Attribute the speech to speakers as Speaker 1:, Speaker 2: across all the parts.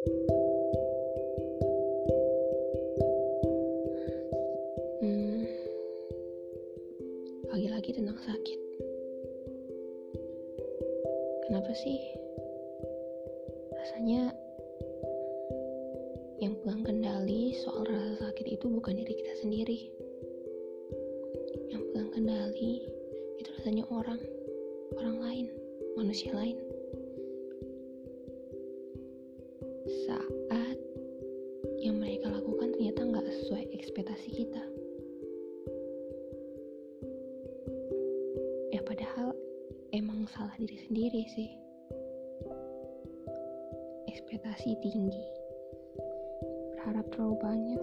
Speaker 1: Hmm, lagi-lagi tentang sakit. Kenapa sih? Rasanya yang pegang kendali soal rasa sakit itu bukan diri kita sendiri. Yang pegang kendali itu rasanya orang, orang lain, manusia lain. Saat yang mereka lakukan ternyata nggak sesuai ekspektasi kita. Ya padahal emang salah diri sendiri sih. Ekspektasi tinggi. Berharap terlalu banyak.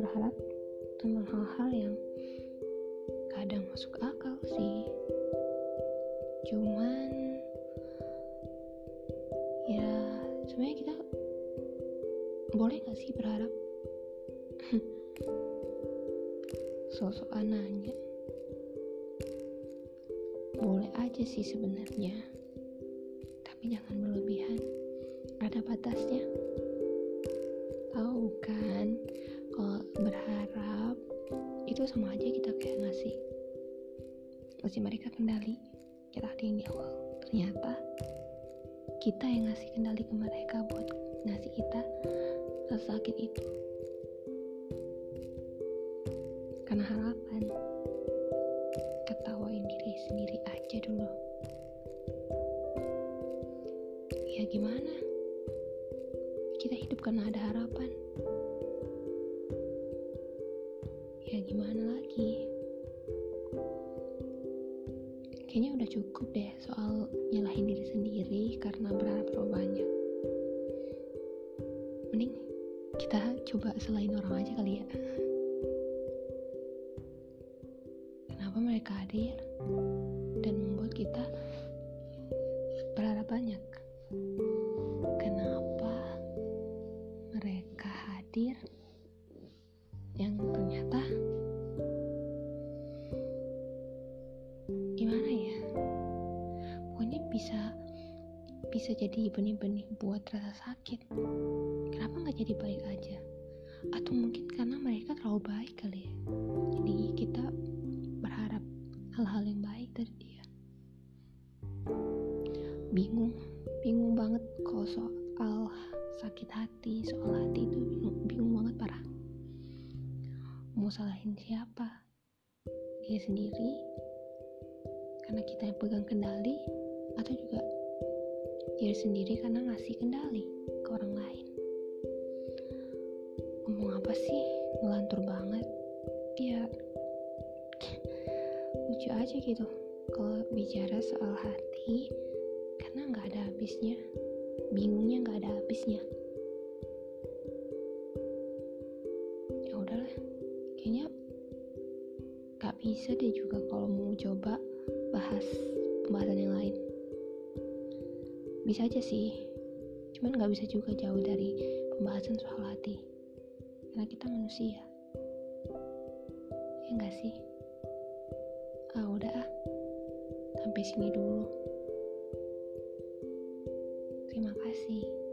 Speaker 1: Berharap tentang hal-hal yang kadang masuk akal sih. Cuman ya sebenarnya kita boleh gak sih berharap? Sosok nanya. Boleh aja sih sebenarnya. Tapi jangan berlebihan. Ada batasnya. Tahu kan kalau berharap itu sama aja kita kayak ngasih ngasih mereka kendali. Kita ada yang di awal. Ternyata kita yang ngasih kendali ke mereka buat ngasih kita rasa sakit itu. Karena harapan ketawain diri sendiri aja dulu. Ya gimana? Kita hidup karena ada harapan. Ya gimana kayaknya udah cukup deh soal nyalahin diri sendiri karena berharap terlalu banyak. Mending kita coba selain orang aja kali ya. Kenapa mereka hadir dan membuat kita berharap banyak? Kenapa mereka hadir yang ternyata bisa bisa jadi benih-benih buat rasa sakit. Kenapa nggak jadi baik aja? Atau mungkin karena mereka terlalu baik kali ya? Jadi kita berharap hal-hal yang baik dari dia. Bingung bingung banget kalau soal sakit hati soal hati itu bingung, bingung banget parah. Mau salahin siapa? Dia sendiri? Karena kita yang pegang kendali atau juga diri sendiri karena ngasih kendali ke orang lain. Ngomong apa sih? Ngelantur banget. Ya lucu aja gitu. Kalau bicara soal hati karena nggak ada habisnya. Bingungnya nggak ada habisnya. Ya udahlah. Kayaknya nggak bisa deh juga kalau mau coba bahas pembahasan yang lain bisa aja sih. Cuman nggak bisa juga jauh dari pembahasan soal hati. Karena kita manusia. Ya nggak sih? Ah udah ah. Sampai sini dulu. Terima kasih